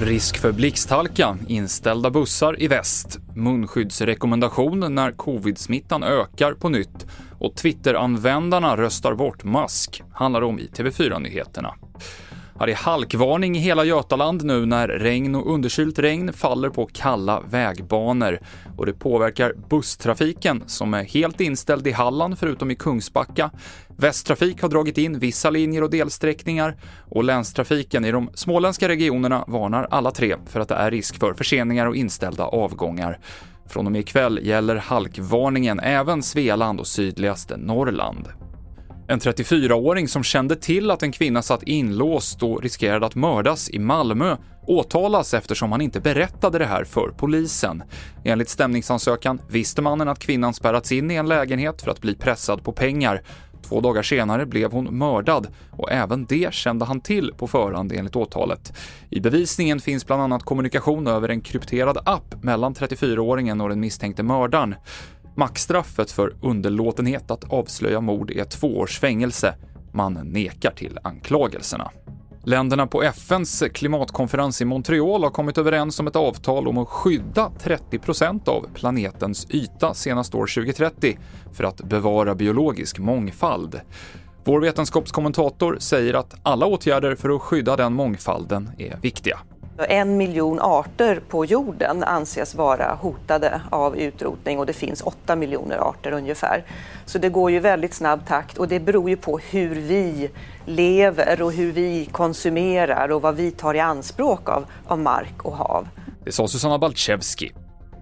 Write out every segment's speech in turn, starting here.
Risk för blixthalka, inställda bussar i väst, munskyddsrekommendation när covid-smittan ökar på nytt och Twitter-användarna röstar bort mask, handlar om i TV4-nyheterna. Ja, det är halkvarning i hela Götaland nu när regn och underkylt regn faller på kalla vägbanor och det påverkar busstrafiken som är helt inställd i Halland förutom i Kungsbacka. Västtrafik har dragit in vissa linjer och delsträckningar och länstrafiken i de småländska regionerna varnar alla tre för att det är risk för förseningar och inställda avgångar. Från och med ikväll gäller halkvarningen även Svealand och sydligaste Norrland. En 34-åring som kände till att en kvinna satt inlåst och riskerade att mördas i Malmö åtalas eftersom han inte berättade det här för polisen. Enligt stämningsansökan visste mannen att kvinnan spärrats in i en lägenhet för att bli pressad på pengar. Två dagar senare blev hon mördad och även det kände han till på förhand enligt åtalet. I bevisningen finns bland annat kommunikation över en krypterad app mellan 34-åringen och den misstänkte mördaren. Maxstraffet för underlåtenhet att avslöja mord är två års fängelse. Man nekar till anklagelserna. Länderna på FNs klimatkonferens i Montreal har kommit överens om ett avtal om att skydda 30% av planetens yta senast år 2030 för att bevara biologisk mångfald. Vår vetenskapskommentator säger att alla åtgärder för att skydda den mångfalden är viktiga. En miljon arter på jorden anses vara hotade av utrotning och det finns åtta miljoner arter ungefär. Så det går ju väldigt snabb takt och det beror ju på hur vi lever och hur vi konsumerar och vad vi tar i anspråk av, av mark och hav. Det sa Susanna Baltjevski,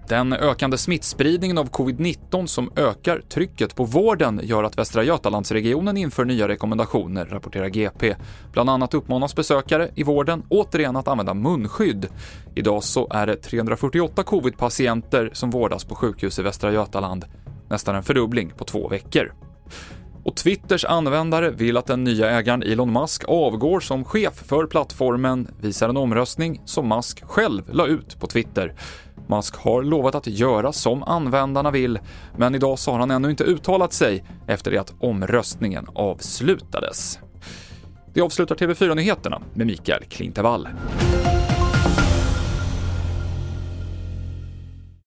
den ökande smittspridningen av covid-19 som ökar trycket på vården gör att Västra Götalandsregionen inför nya rekommendationer, rapporterar GP. Bland annat uppmanas besökare i vården återigen att använda munskydd. Idag så är det 348 covid-patienter som vårdas på sjukhus i Västra Götaland, nästan en fördubbling på två veckor. Och Twitters användare vill att den nya ägaren Elon Musk avgår som chef för plattformen, visar en omröstning som Musk själv la ut på Twitter. Musk har lovat att göra som användarna vill, men idag så har han ännu inte uttalat sig efter det att omröstningen avslutades. Det avslutar TV4-nyheterna med Mikael Klintevall.